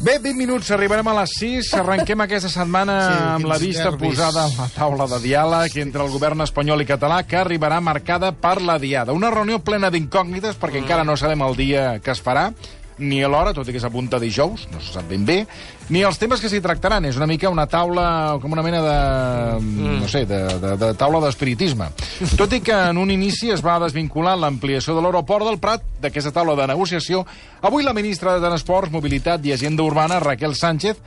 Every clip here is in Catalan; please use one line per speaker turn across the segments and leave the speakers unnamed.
Bé, 20 minuts, arribarem a les 6. Arrenquem aquesta setmana
Sí,
amb la vista
nervis.
posada a la taula de diàleg entre el govern espanyol i català, que arribarà marcada per la diada. Una reunió plena d'incògnites, perquè encara no sabem el dia que es farà, ni a l'hora, tot i que s'apunta dijous, no se sap ben bé, ni els temes que s'hi tractaran. És una mica una taula, com una mena de... no sé, de, de, de taula d'espiritisme. Tot i que en un inici es va desvincular l'ampliació de l'aeroport del Prat d'aquesta taula de negociació, avui la ministra de Transports, Mobilitat i Agenda Urbana, Raquel Sánchez,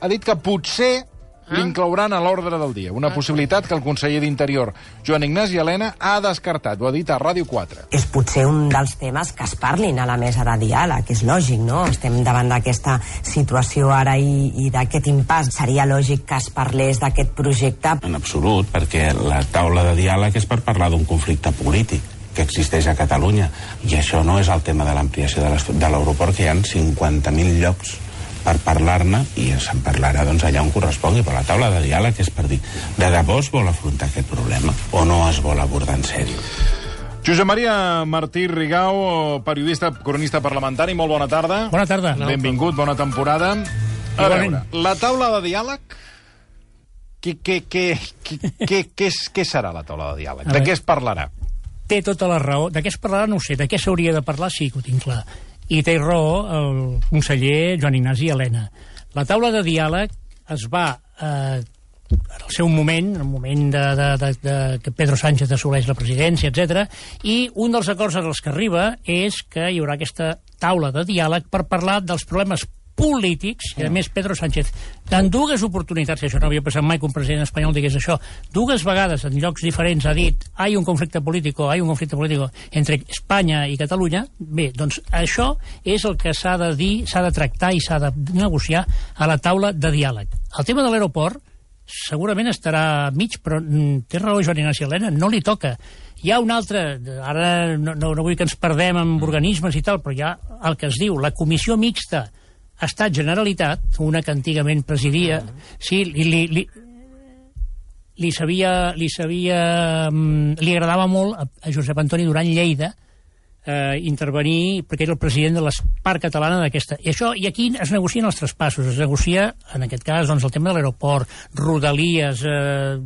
ha dit que potser l'inclouran a l'ordre del dia. Una possibilitat que el conseller d'Interior, Joan Ignasi Helena, ha descartat. Ho ha dit a Ràdio 4.
és potser un dels temes que es parlin a la mesa de diàleg, és lògic, no? Estem davant d'aquesta situació ara i, i d'aquest impàs. Seria lògic que es parlés d'aquest projecte.
En absolut, perquè la taula de diàleg és per parlar d'un conflicte polític que existeix a Catalunya. I això no és el tema de l'ampliació de l'aeroport, que hi ha 50.000 llocs per parlar-ne i se'n parlarà doncs, allà on correspongui, però la taula de diàleg és per dir de debò es vol afrontar aquest problema o no es vol abordar en sèrio.
Josep Maria Martí Rigau, periodista, cronista parlamentari, molt bona tarda.
Bona tarda.
Benvingut, bona temporada. A
Igualment.
veure, la taula de diàleg... Què, què, què, què, què, què, serà la taula de diàleg? De què es parlarà?
Té tota la raó. De què es parlarà no ho sé. De què s'hauria de parlar sí que ho tinc clar. I té raó el conseller Joan Ignasi Helena. La taula de diàleg es va... Eh, en el seu moment, en el moment de, de, de, de que Pedro Sánchez assoleix la presidència, etc. i un dels acords als que arriba és que hi haurà aquesta taula de diàleg per parlar dels problemes polítics, i a més Pedro Sánchez, en dues oportunitats, això no havia passat mai que un president espanyol digués això, dues vegades en llocs diferents ha dit hay un conflicte polític, hay un conflicte polític entre Espanya i Catalunya, bé, doncs això és el que s'ha de dir, s'ha de tractar i s'ha de negociar a la taula de diàleg. El tema de l'aeroport segurament estarà mig, però mm, té raó Joan Ignasi Helena, no li toca. Hi ha un altre, ara no, no, no vull que ens perdem amb organismes i tal, però hi ha el que es diu la comissió mixta Estat-Generalitat, una que antigament presidia, sí, li, li, li, li sabia, li sabia, mm, li agradava molt a, Josep Antoni Duran Lleida eh, intervenir, perquè era el president de l'Espart catalana d'aquesta. I això, i aquí es negocien els traspassos, es negocia, en aquest cas, doncs, el tema de l'aeroport, rodalies, eh,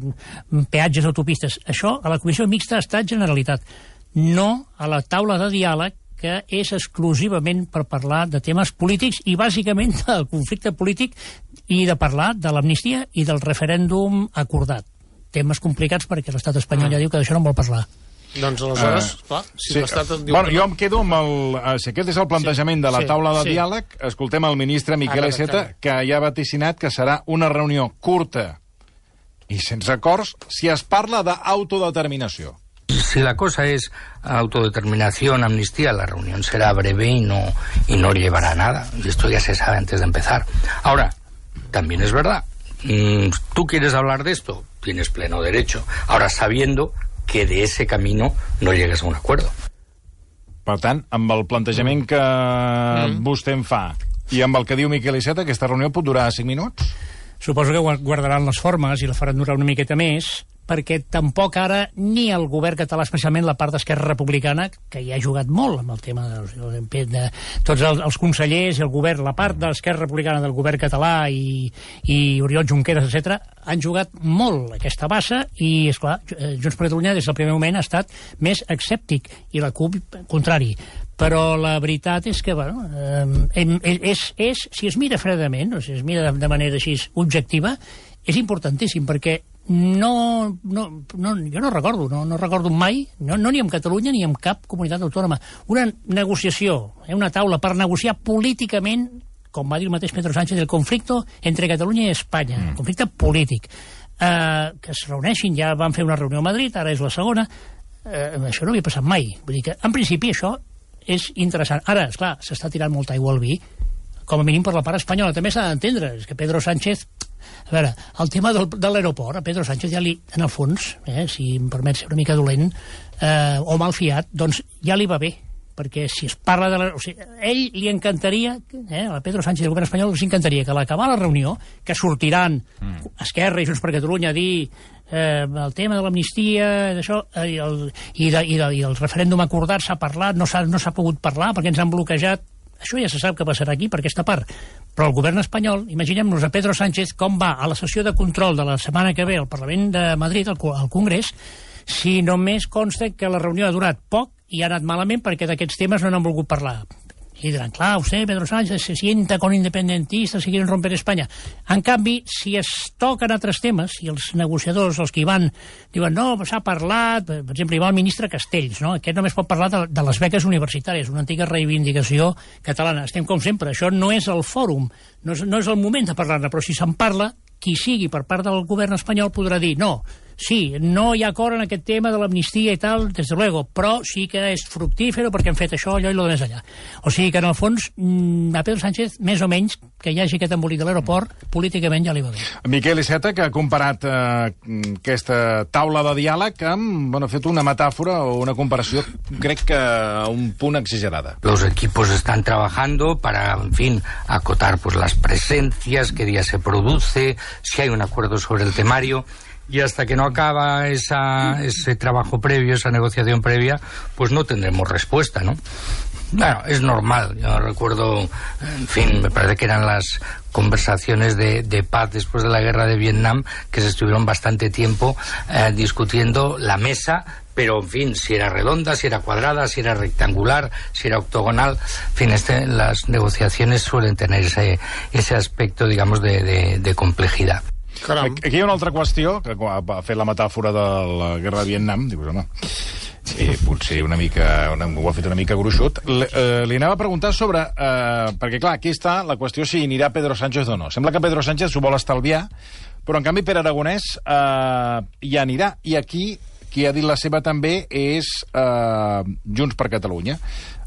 peatges, autopistes. Això a la Comissió Mixta Estat Generalitat, no a la taula de diàleg que és exclusivament per parlar de temes polítics i bàsicament del conflicte polític i de parlar de l'amnistia i del referèndum acordat. Temes complicats perquè l'estat espanyol ja diu que d'això no en vol parlar.
Doncs aleshores, uh, clar, si l'Estat et diu
bueno,
que
jo em quedo amb el... eh, Si aquest és el plantejament de la
sí,
taula de
sí.
diàleg, escoltem el ministre Miquel
Ara,
Iceta,
ara.
que ja ha vaticinat que serà una reunió curta i sense acords si es parla d'autodeterminació.
Si la cosa es autodeterminación, amnistía, la reunión será breve y no, y no llevará a nada. Y esto ya se sabe antes de empezar. Ahora, también es verdad, mm, tú quieres hablar de esto, tienes pleno derecho. Ahora, sabiendo que de ese camino no llegues a un acuerdo.
Per tant, amb el plantejament que
Mm.
vostè em fa i amb el que diu Miquel Iceta, aquesta reunió pot durar 5 minuts?
Suposo que guar- guardaran les formes i la faran durar una miqueta més, perquè tampoc ara ni el govern català, especialment la part d'Esquerra Republicana, que hi ha jugat molt amb el tema de, de, de tots els, els consellers i el govern, la part de l'Esquerra Republicana del govern català i, i Oriol Junqueras, etc han jugat molt aquesta bassa i, és clar, Junts per Catalunya des del primer moment ha estat més escèptic i la CUP, contrari. Però la veritat és que, bueno, eh, és, és, si es mira fredament, o si es mira de manera així objectiva, és importantíssim, perquè no, no, no, jo no recordo, no, no recordo mai, no, no ni en Catalunya ni en cap comunitat autònoma, una negociació, eh, una taula per negociar políticament, com va dir el mateix Pedro Sánchez, el conflicte entre Catalunya i Espanya, mm. conflicte polític, eh, que es reuneixin, ja van fer una reunió a Madrid, ara és la segona, eh, això no havia passat mai. Vull dir que, en principi, això és interessant. Ara, és clar, s'està tirant molta aigua al vi, com a mínim per la part espanyola. També s'ha d'entendre, és que Pedro Sánchez... A veure, el tema del, de l'aeroport, a Pedro Sánchez ja li, en el fons, eh, si em permet ser una mica dolent, eh, o mal fiat, doncs ja li va bé, perquè si es parla de la... O sigui, a ell li encantaria, eh, a Pedro Sánchez i el govern espanyol els encantaria que a l'acabar la reunió, que sortiran mm. Esquerra i Junts per Catalunya a dir eh, el tema de l'amnistia d'això, eh, i, el, i, de, i, de, i el referèndum acordat s'ha parlat, no s'ha no pogut parlar perquè ens han bloquejat Això ja se sap que passarà aquí per aquesta part. Però el govern espanyol, imaginem-nos a Pedro Sánchez com va a la sessió de control de la setmana que ve al Parlament de Madrid, al, al Congrés, si només consta que la reunió ha durat poc i ha anat malament perquè d'aquests temes no n'han volgut parlar. Y dirán, claro, usted, Pedro Sánchez, se sienta con independentistas y quieren romper Espanya. En canvi, si es toquen altres temes, i els negociadors, els que hi van, diuen, no, s'ha parlat, per exemple, hi va el ministre Castells, no? Aquest només pot parlar de, de les beques universitàries, una antiga reivindicació catalana. Estem com sempre, això no és el fòrum, no és, no és el moment de parlar-ne, però si se'n parla, qui sigui per part del govern espanyol podrà dir no, sí, no hi ha acord en aquest tema de l'amnistia i tal, des de luego, però sí que és fructífero perquè han fet això, allò i lo de més allà. O sigui que, en el fons, mm, a Pedro Sánchez, més o menys, que hi hagi aquest embolic de l'aeroport, políticament ja li va bé.
Miquel Iceta, que ha comparat eh, aquesta taula de diàleg amb, bueno, ha fet una metàfora o una comparació, crec que a un punt exagerada.
Los equipos están trabajando para, en fin, acotar pues las presencias, qué día se produce, si hay un acuerdo sobre el temario y hasta que no acaba esa, ese trabajo previo, esa negociación previa, pues no tendremos respuesta, ¿no? Bueno, es normal. Yo recuerdo, en fin, me parece que eran las conversaciones de, de paz después de la guerra de Vietnam, que se estuvieron bastante tiempo eh, discutiendo la mesa, pero en fin, si era redonda, si era cuadrada, si era rectangular, si era octogonal, en fin, este, las negociaciones suelen tener ese, ese aspecto, digamos, de, complejidad.
Caram. Aquí hi ha una altra qüestió, que ha fet la metàfora de la guerra de Vietnam, dius, home, Sí, potser una mica, una, ho ha fet una mica gruixut. L, eh, li anava a preguntar sobre... Eh, perquè, clar, aquí està la qüestió si anirà Pedro Sánchez o no. Sembla que Pedro Sánchez s'ho vol estalviar, però, en canvi, Pere Aragonès eh, hi anirà. I aquí, qui ha dit la seva també és eh, Junts per Catalunya.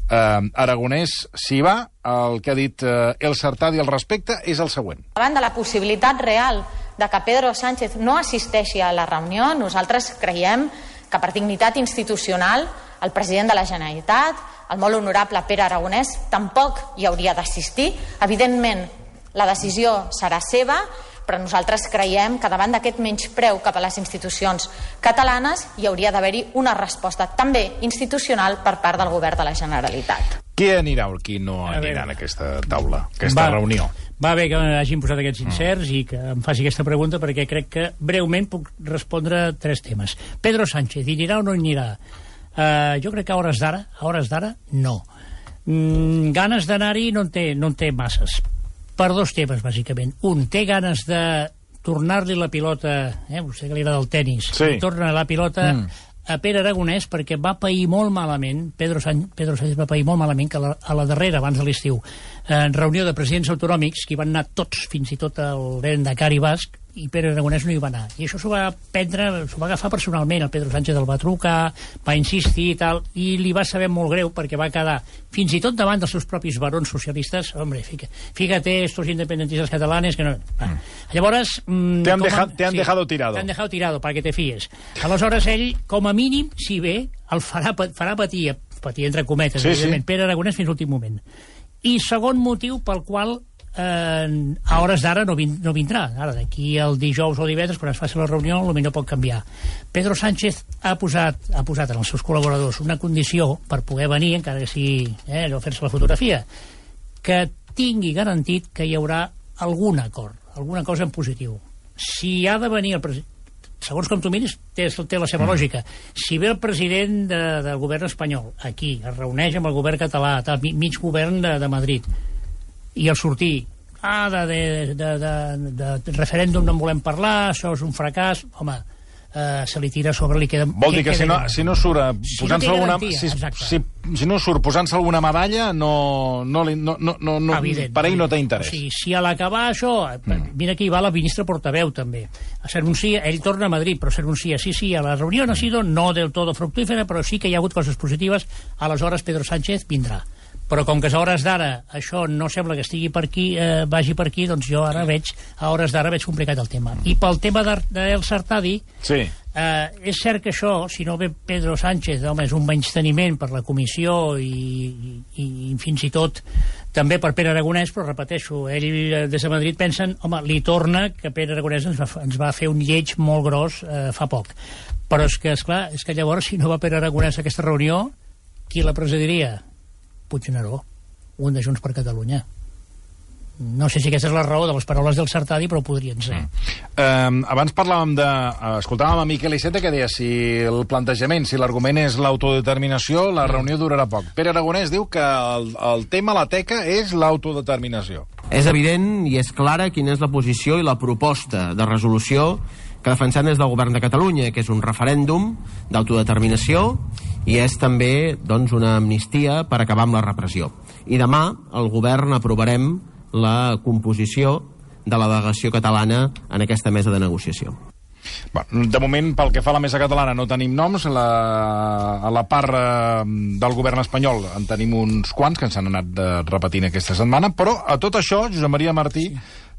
Eh, Aragonès s'hi va, el que ha dit eh, el Sartadi al respecte és el següent.
Davant de la possibilitat real de que Pedro Sánchez no assisteixi a la reunió, nosaltres creiem que per dignitat institucional el president de la Generalitat, el molt honorable Pere Aragonès, tampoc hi hauria d'assistir. Evidentment, la decisió serà seva, però nosaltres creiem que davant d'aquest menyspreu cap a les institucions catalanes hi hauria d'haver-hi una resposta també institucional per part del govern de la Generalitat.
Qui anirà o qui no anirà en aquesta taula, aquesta va, reunió?
Va bé que hagin posat aquests incerts mm. i que em faci aquesta pregunta perquè crec que breument puc respondre tres temes. Pedro Sánchez, hi anirà o no hi anirà? Uh, jo crec que a hores d'ara, a hores d'ara, no. Mm, ganes d'anar-hi no, en té, no en té masses. Per dos temes, bàsicament. Un, té ganes de tornar-li la pilota, eh, vostè que li agrada el tennis,
sí.
torna la pilota mm a Pere Aragonès perquè va pair molt malament, Pedro, Sánchez, Pedro Sánchez va pair molt malament que a la, a la darrera, abans de l'estiu, en reunió de presidents autonòmics, que hi van anar tots, fins i tot el Cari Basc, i Pere Aragonès no hi va anar. I això s'ho va prendre, s'ho va agafar personalment, el Pedro Sánchez el va trucar, va insistir i tal, i li va saber molt greu perquè va quedar, fins i tot davant dels seus propis barons socialistes, hombre, fica, fíjate, estos independentistas catalanes que no... Va. Llavors...
Mm, te han, deja, te han sí, dejado tirado.
Te han dejado tirado, para que te fies. Aleshores, ell, com a mínim, si bé, el farà, farà patir, patir entre cometes, sí, evidentment, sí. Pere Aragonès fins l'últim moment. I segon motiu pel qual eh, a hores d'ara no, vin, no vindrà. Ara, d'aquí el dijous o divendres, quan es faci la reunió, potser pot canviar. Pedro Sánchez ha posat, ha posat en els seus col·laboradors una condició per poder venir, encara que sigui eh, fer-se la fotografia, que tingui garantit que hi haurà algun acord, alguna cosa en positiu. Si ha de venir el president segons com tu miris, té, té la seva mm. lògica. Si ve el president de, del govern espanyol aquí, es reuneix amb el govern català, tal, mig govern de, de Madrid, i al sortir ah, de, de, de, de, de referèndum no en volem parlar, això és un fracàs, home, eh, se li tira sobre, li queda...
Vol dir que, que si, no, si no surt posant-se si no alguna... si, si, si no surt posant-se alguna medalla, no, no, no, no, no, no per ell no té interès.
O sigui, si a l'acabar això... Eh, mm. Mira que hi va la ministra portaveu, també. S'anuncia, ell torna a Madrid, però s'anuncia, sí, sí, a la reunió ha sido no del todo fructífera, però sí que hi ha hagut coses positives, aleshores Pedro Sánchez vindrà però com que a hores d'ara això no sembla que estigui per aquí, eh, vagi per aquí, doncs jo ara veig, a hores d'ara veig complicat el tema. I pel tema del Sartadi,
sí.
eh, és cert que això, si no ve Pedro Sánchez, home, és un menysteniment per la comissió i, i, i fins i tot també per Pere Aragonès, però repeteixo, ell des de Madrid pensen, home, li torna que Pere Aragonès ens va, ens va fer un lleig molt gros eh, fa poc. Però és que, és clar, és que llavors, si no va Pere Aragonès a aquesta reunió, qui la presidiria? Puigneró. un de Junts per Catalunya. No sé si aquesta és la raó de les paraules del Sartadi, però podrien ser. Mm.
Um, abans parlàvem de... Escoltàvem a Miquel Iceta que deia si el plantejament, si l'argument és l'autodeterminació, la reunió durarà poc. Pere Aragonès diu que el, el tema, la teca, és l'autodeterminació.
És evident i és clara quina és la posició i la proposta de resolució que defensem des del govern de Catalunya, que és un referèndum d'autodeterminació i és també doncs, una amnistia per acabar amb la repressió. I demà el govern aprovarem la composició de la delegació catalana en aquesta mesa de negociació.
Bueno, de moment, pel que fa a la mesa catalana, no tenim noms. La, a la part eh, del govern espanyol en tenim uns quants que ens han anat eh, repetint aquesta setmana, però a tot això, Josep Maria Martí,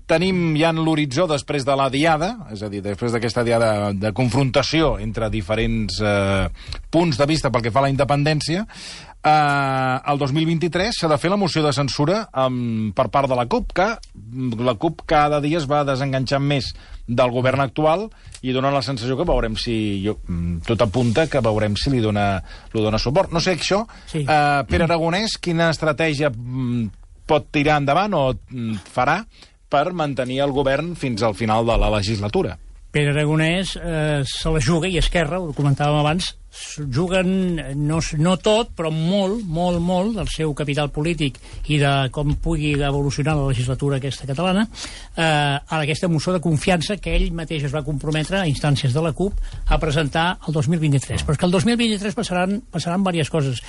tenim ja en l'horitzó després de la diada, és a dir, després d'aquesta diada de confrontació entre diferents eh, punts de vista pel que fa a la independència, eh, el 2023 s'ha de fer la moció de censura um, per part de la CUP, que la CUP cada dia es va desenganxant més del govern actual i dona la sensació que veurem si... Jo, mm, tot apunta que veurem si li dona, li dona suport. No sé això, sí. eh, Pere Aragonès, quina estratègia mm, pot tirar endavant o mm, farà per mantenir el govern fins al final de la legislatura?
Pere Aragonès eh, se la juga, i Esquerra, ho comentàvem abans, juguen no, no tot, però molt, molt, molt del seu capital polític i de com pugui evolucionar la legislatura aquesta catalana eh, a aquesta moció de confiança que ell mateix es va comprometre a instàncies de la CUP a presentar el 2023. Però és que el 2023 passaran, passaran diverses coses.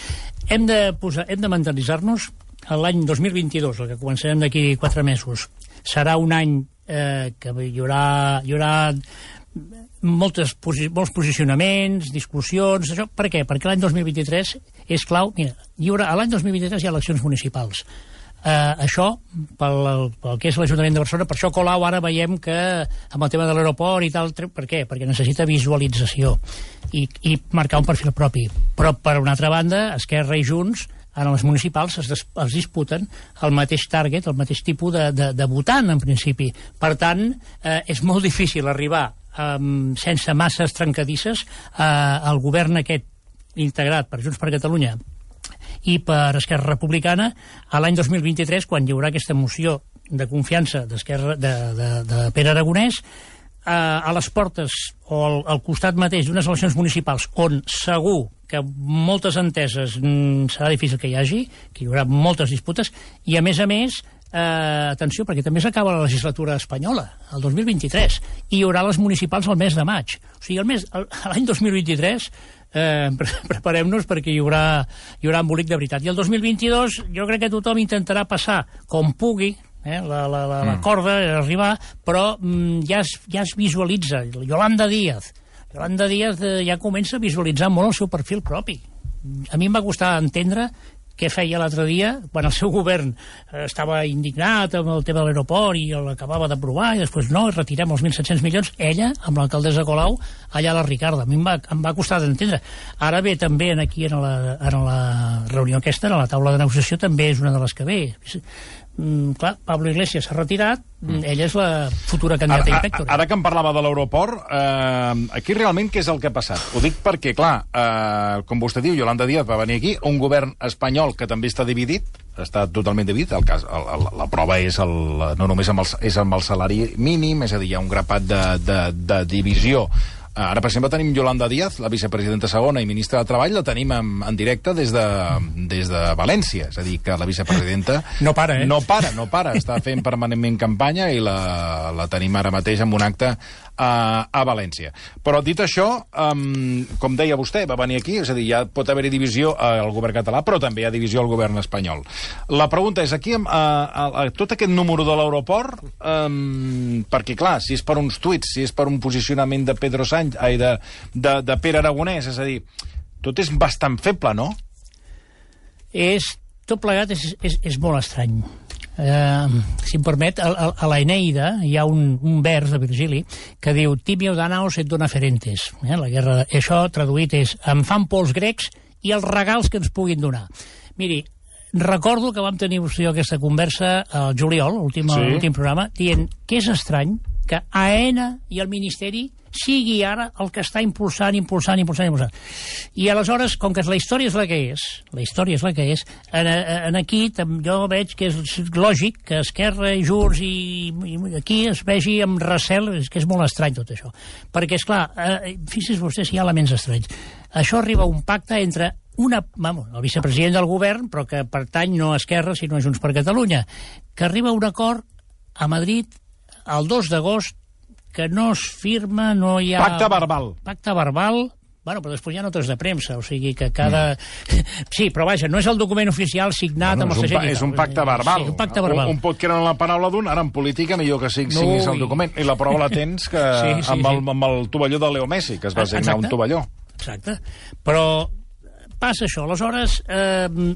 Hem de, posar, hem de mentalitzar-nos l'any 2022, el que començarem d'aquí quatre mesos, serà un any eh, que hi haurà, hi haurà moltes, posi molts posicionaments, discussions, això, per què? Perquè l'any 2023 és clau, mira, l'any 2023 hi ha eleccions municipals. Uh, això, pel, pel que és l'Ajuntament de Barcelona, per això Colau ara veiem que amb el tema de l'aeroport i tal, per què? Perquè necessita visualització i, i marcar un perfil propi. Però, per una altra banda, Esquerra i Junts en les municipals es, es disputen el mateix target, el mateix tipus de, de, de votant, en principi. Per tant, eh, és molt difícil arribar um, sense masses trencadisses eh, al govern aquest integrat per Junts per Catalunya i per Esquerra Republicana a l'any 2023, quan hi haurà aquesta moció de confiança d'Esquerra de, de, de Pere Aragonès, eh, a les portes o al, al costat mateix d'unes eleccions municipals on segur que moltes enteses mm, serà difícil que hi hagi, que hi haurà moltes disputes, i a més a més eh, atenció, perquè també s'acaba la legislatura espanyola, el 2023, i hi haurà les municipals al mes de maig. O sigui, l'any 2023 eh, preparem-nos perquè hi haurà, hi haurà embolic de veritat. I el 2022 jo crec que tothom intentarà passar com pugui, eh, la, la, la, mm. la corda, arribar, però mm, ja, es, ja es visualitza. Yolanda Díaz, Yolanda Díaz eh, ja comença a visualitzar molt el seu perfil propi. A mi em va costar entendre què feia l'altre dia, quan el seu govern eh, estava indignat amb el tema de l'aeroport i l'acabava d'aprovar, i després no, retirem els 1.700 milions, ella, amb l'alcaldessa Colau, allà a la Ricarda. A mi em va, em va costar d'entendre. Ara ve també aquí en la, en la reunió aquesta, en la taula de negociació, també és una de les que ve mm, clar, Pablo Iglesias s'ha retirat, mm. ella és la futura candidata
ara,
inspectora.
Ara que em parlava de l'aeroport, eh, aquí realment què és el que ha passat? Ho dic perquè, clar, eh, com vostè diu, Yolanda Díaz va venir aquí, un govern espanyol que també està dividit, està totalment dividit, el cas, el, el, la prova és el, no només amb el, és amb el salari mínim, és a dir, hi ha un grapat de, de, de divisió Ara, per exemple, tenim Yolanda Díaz, la vicepresidenta segona i ministra de Treball, la tenim en, en directe des de, des de València. És a dir, que la vicepresidenta...
No para, eh?
No para, no para. Està fent permanentment campanya i la, la tenim ara mateix en un acte a, a València. Però dit això, um, com deia vostè, va venir aquí, és a dir, ja pot haver-hi divisió al govern català, però també hi ha divisió al govern espanyol. La pregunta és, aquí, a, a, a tot aquest número de l'aeroport, um, perquè clar, si és per uns tuits, si és per un posicionament de Pedro Sánchez, ai, de, de, de Pere Aragonès, és a dir, tot és bastant feble, no?
És, tot plegat és, és, és molt estrany. Eh, si em permet, a, a, a la Eneida hi ha un, un vers de Virgili que diu Timio Danaos et dona ferentes. Eh, la guerra, això traduït és em fan pols grecs i els regals que ens puguin donar. Miri, recordo que vam tenir vostè aquesta conversa al juliol, l'últim sí. programa, dient que és estrany que AENA i el Ministeri sigui ara el que està impulsant, impulsant, impulsant, impulsant. I aleshores, com que la història és la que és, la història és la que és, en, en aquí jo veig que és lògic que Esquerra i Junts i, i aquí es vegi amb recel, que és molt estrany tot això. Perquè, és clar, eh, fixi's vostè si hi ha elements estranys. Això arriba a un pacte entre una, vamos, el vicepresident del govern, però que pertany no a Esquerra, sinó a Junts per Catalunya, que arriba a un acord a Madrid el 2 d'agost que no es firma, no hi ha...
Pacte verbal.
Pacte verbal, Bueno, però després hi ha notes de premsa, o sigui que cada... Mm. Sí, però vaja, no és el document oficial signat
bueno,
amb el
segell. És un pacte verbal.
Sí, un pacte verbal.
Un, un pot creure en la paraula d'un, ara en política millor que sigui, no, siguis el document. I la prova la tens que sí, sí, amb, el, amb el tovalló de Leo Messi, que es va signar un tovalló.
Exacte. Però passa això. Aleshores, eh,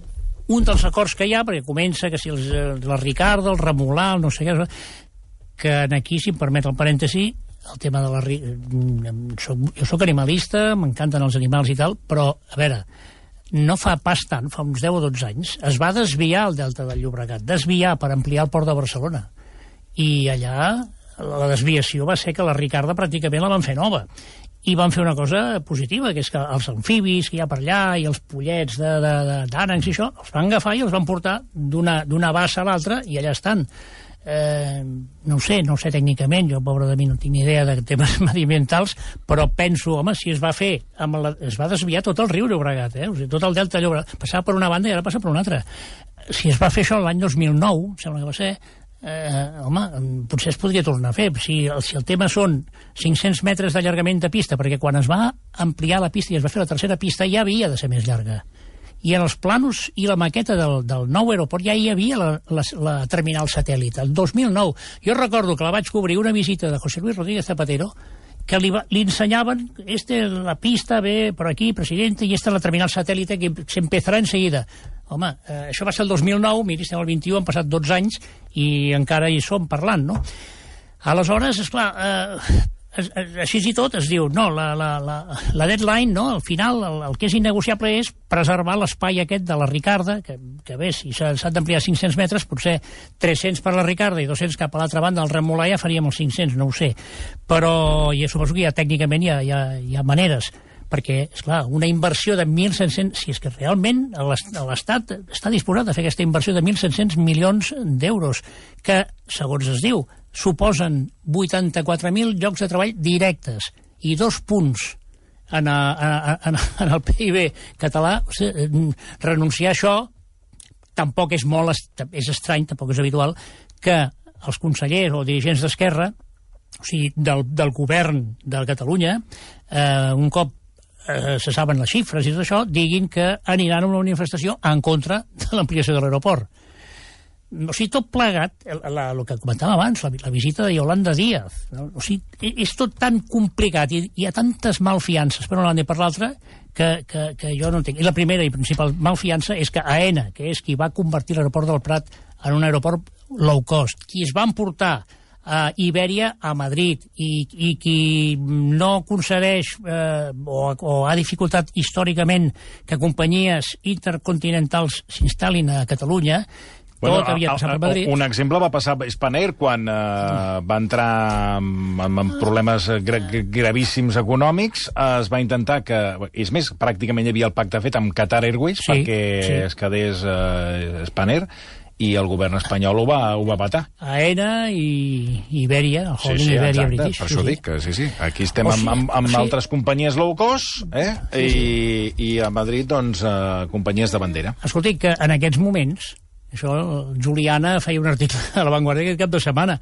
un dels acords que hi ha, perquè comença que si els, la Ricardo, el Remolà, el no sé què, que aquí, si em permet el parèntesi, el tema de la... Soc, jo sóc animalista, m'encanten els animals i tal, però, a veure, no fa pas tant, fa uns 10 o 12 anys, es va desviar el Delta del Llobregat, desviar per ampliar el port de Barcelona. I allà la desviació va ser que la Ricarda pràcticament la van fer nova i van fer una cosa positiva, que és que els amfibis que hi ha per allà i els pollets d'ànecs i això, els van agafar i els van portar d'una bassa a l'altra i allà estan. Eh, no ho sé, no ho sé tècnicament, jo, pobre de mi, no tinc idea de temes mediambientals, però penso, home, si es va fer, amb la, es va desviar tot el riu Llobregat, eh? o sigui, tot el delta Llobregat, passava per una banda i ara passa per una altra. Si es va fer això l'any 2009, sembla que va ser, eh, home, potser es podria tornar a fer. Si, si el tema són 500 metres d'allargament de pista, perquè quan es va ampliar la pista i es va fer la tercera pista ja havia de ser més llarga. I en els planos i la maqueta del, del nou aeroport ja hi havia la, la, la terminal satèl·lit, el 2009. Jo recordo que la vaig cobrir una visita de José Luis Rodríguez Zapatero, que li, va, li ensenyaven, este, la pista ve per aquí, presidente, i esta la terminal satèl·lite que s'empezarà enseguida. Home, eh, això va ser el 2009, miri, estem al 21, han passat 12 anys i encara hi som parlant, no? Aleshores, esclar, eh, així i tot es diu, no, la, la, la, la deadline, no, al final, el, el que és innegociable és preservar l'espai aquest de la Ricarda, que, que bé, si s'ha d'ampliar 500 metres, potser 300 per la Ricarda i 200 cap a l'altra banda del Remolà ja faríem els 500, no ho sé. Però ja suposo que ja tècnicament hi ha, hi ha, hi ha maneres perquè, és clar, una inversió de 1.700... Si és que realment l'Estat està disposat a fer aquesta inversió de 1.700 milions d'euros, que, segons es diu, suposen 84.000 llocs de treball directes i dos punts en, a, a, en, en el PIB català. O sigui, renunciar a això tampoc és molt és estrany, tampoc és habitual, que els consellers o dirigents d'Esquerra, o sigui, del, del govern de Catalunya, eh, un cop eh, se saben les xifres i tot això, diguin que aniran a una manifestació en contra de l'ampliació de l'aeroport o sigui, tot plegat, el, la, el que comentàvem abans, la, la visita de Yolanda Díaz, no? o sigui, és tot tan complicat i hi ha tantes malfiances per una banda i per l'altra que, que, que jo no entenc. I la primera i principal malfiança és que AENA, que és qui va convertir l'aeroport del Prat en un aeroport low cost, qui es van portar a Ibèria a Madrid i, i qui no concedeix eh, o, o ha dificultat històricament que companyies intercontinentals s'instal·lin a Catalunya Bueno, tot havia passat per Madrid.
Un exemple va passar a Spanair quan eh, va entrar amb, amb problemes gra gravíssims econòmics. Es va intentar que... És més, pràcticament hi havia el pacte fet amb Qatar Airways sí, perquè sí. es quedés eh, Spanair i el govern espanyol ho va, ho va patar.
AENA i Ibèria, el holding sí, sí, Ibèria exacte, British.
Per això sí, dic que sí, sí. Aquí estem o amb, amb, amb sí. altres companyies low cost eh? Sí, sí. I, i a Madrid, doncs, eh, companyies de bandera.
Escolti, que en aquests moments això, Juliana feia un article a La Vanguardia aquest cap de setmana.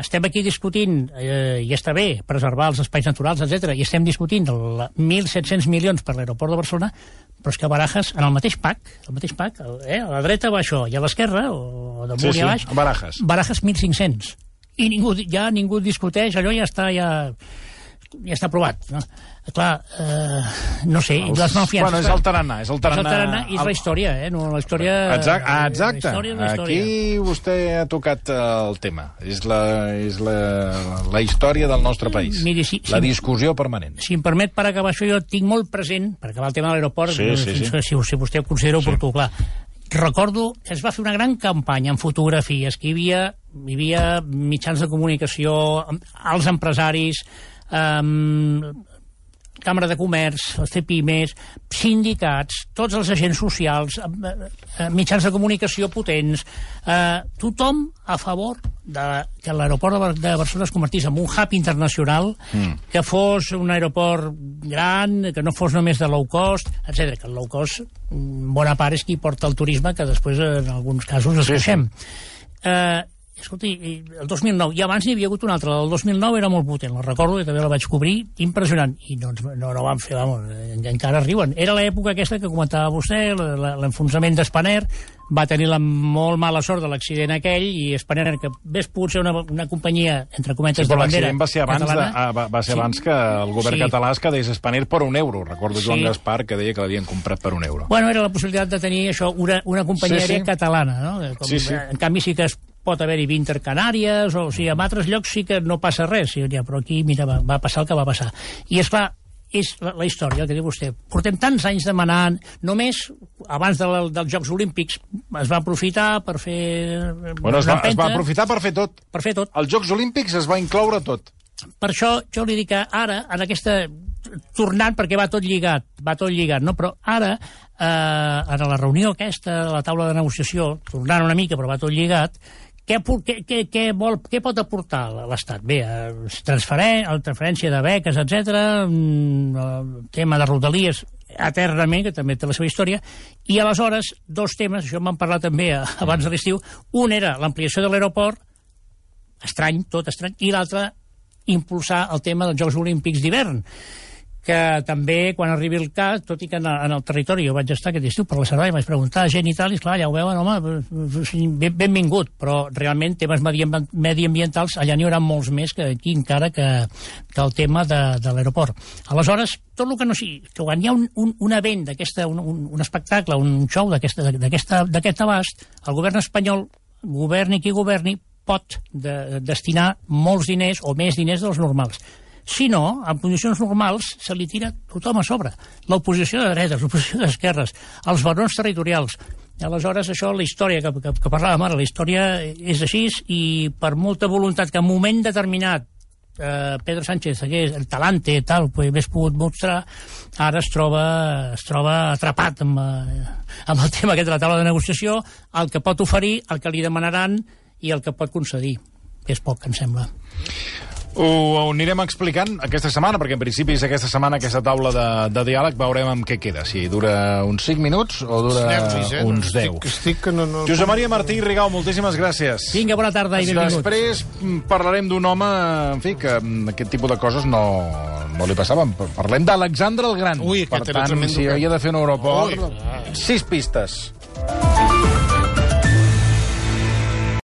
Estem aquí discutint, eh, i està bé, preservar els espais naturals, etc. i estem discutint el 1.700 milions per l'aeroport de Barcelona, però és que Barajas, en el mateix PAC, el mateix PAC, eh, a la dreta va això, i a l'esquerra, o damunt sí, sí, baix...
Barajas.
Barajas 1.500. I ningú, ja ningú discuteix, allò ja està, ja, ja està aprovat. No? clar, eh, no sé, els, les malfiances...
Bueno, és el tarannà, és el tarannà...
És el tarannà i és la història, eh? No, la història...
Exacte, ah, exacte. La història, la història. Aquí vostè ha tocat eh, el tema. És la, és la, la història del nostre país. Miri, si, la discussió si, permanent.
Si em permet, per acabar això, jo tinc molt present, per acabar el tema de l'aeroport,
sí, sí, sí.
si, si, si vostè ho considera sí. oportú, clar, recordo que es va fer una gran campanya en fotografies, que hi havia, hi havia mitjans de comunicació, els empresaris, eh, Càmera de Comerç, els CEPIMES, sindicats, tots els agents socials, eh, eh, mitjans de comunicació potents, eh, tothom a favor de que l'aeroport de, Barcelona es convertís en un hub internacional, mm. que fos un aeroport gran, que no fos només de low cost, etc. Que el low cost, bona part, és qui porta el turisme, que després en alguns casos es sí, Sí. Eh, escolti, el 2009, i abans n'hi havia hagut un altre, el 2009 era molt potent, la recordo, i també la vaig cobrir, impressionant, i no, no, no van fer, vamos, encara riuen. Era l'època aquesta que comentava vostè, l'enfonsament d'Espaner, va tenir la molt mala sort de l'accident aquell, i Spanair, que ves pogut ser una, una companyia, entre cometes,
sí,
de bandera
va ser abans,
catalana,
de, ah, va, va ser sí. abans que el govern sí. català es quedés Spanair per un euro. Recordo Joan sí. Gaspar que deia que l'havien comprat per un euro.
Bueno, era la possibilitat de tenir això, una, una companyia sí, sí. catalana, no? Com, sí, sí. En canvi sí que es pot haver-hi 20 Canàries, o, o sigui, en altres llocs sí que no passa res, sí, ja, però aquí, mira, va, va passar el que va passar. I, és clar, és la, la història, el que diu vostè. Portem tants anys demanant, només abans de la, dels Jocs Olímpics es va aprofitar per fer...
Bueno, es va, es va aprofitar per fer tot.
Per fer tot.
Els Jocs Olímpics es va incloure tot.
Per això jo li dic que ara, en aquesta tornant perquè va tot lligat, va tot lligat, no? però ara, eh, en la reunió aquesta, la taula de negociació, tornant una mica, però va tot lligat, què, què, què, què, vol, què pot aportar l'Estat? Bé, eh, transferen, transferència de beques, etc, mm, tema de rodalies, eternament, que també té la seva història, i aleshores, dos temes, això m'han parlat també eh, abans de l'estiu, un era l'ampliació de l'aeroport, estrany, tot estrany, i l'altre, impulsar el tema dels Jocs Olímpics d'hivern que també, quan arribi el cas, tot i que en, en el territori jo vaig estar aquest estiu per la Cervalla, vaig preguntar a gent i tal, i esclar, ja ho veuen, home, ben, benvingut, però realment temes mediambientals allà n'hi haurà molts més que aquí encara que, que el tema de, de l'aeroport. Aleshores, tot el que no sigui, que quan hi ha un, un, un event d'aquesta, un, un, un espectacle, un show d'aquest abast, el govern espanyol, governi qui governi, pot de, destinar molts diners o més diners dels normals si no, en condicions normals se li tira tothom a sobre. L'oposició de dretes, l'oposició d'esquerres, els barons territorials. I aleshores, això, la història que, que, que parlàvem ara, la història és així i per molta voluntat que en moment determinat eh, Pedro Sánchez hagués el talante tal, pues, hagués pogut mostrar, ara es troba, es troba atrapat amb, eh, amb el tema aquest de la taula de negociació, el que pot oferir, el que li demanaran i el que pot concedir, és poc, em sembla.
Ho anirem explicant aquesta setmana, perquè en principi és aquesta setmana aquesta taula de, de diàleg, veurem amb què queda, si dura uns 5 minuts o dura nervis, eh? uns 10.
Estic, estic que no, no...
Josep Maria Martí i Rigau, moltíssimes gràcies.
Vinga, bona tarda i benvinguts.
Després parlarem d'un home, en fi, que aquest tipus de coses no, no li passaven. Parlem d'Alexandre el Gran.
Ui,
per tant, si havia de fer un aeroport, Ui, sis pistes.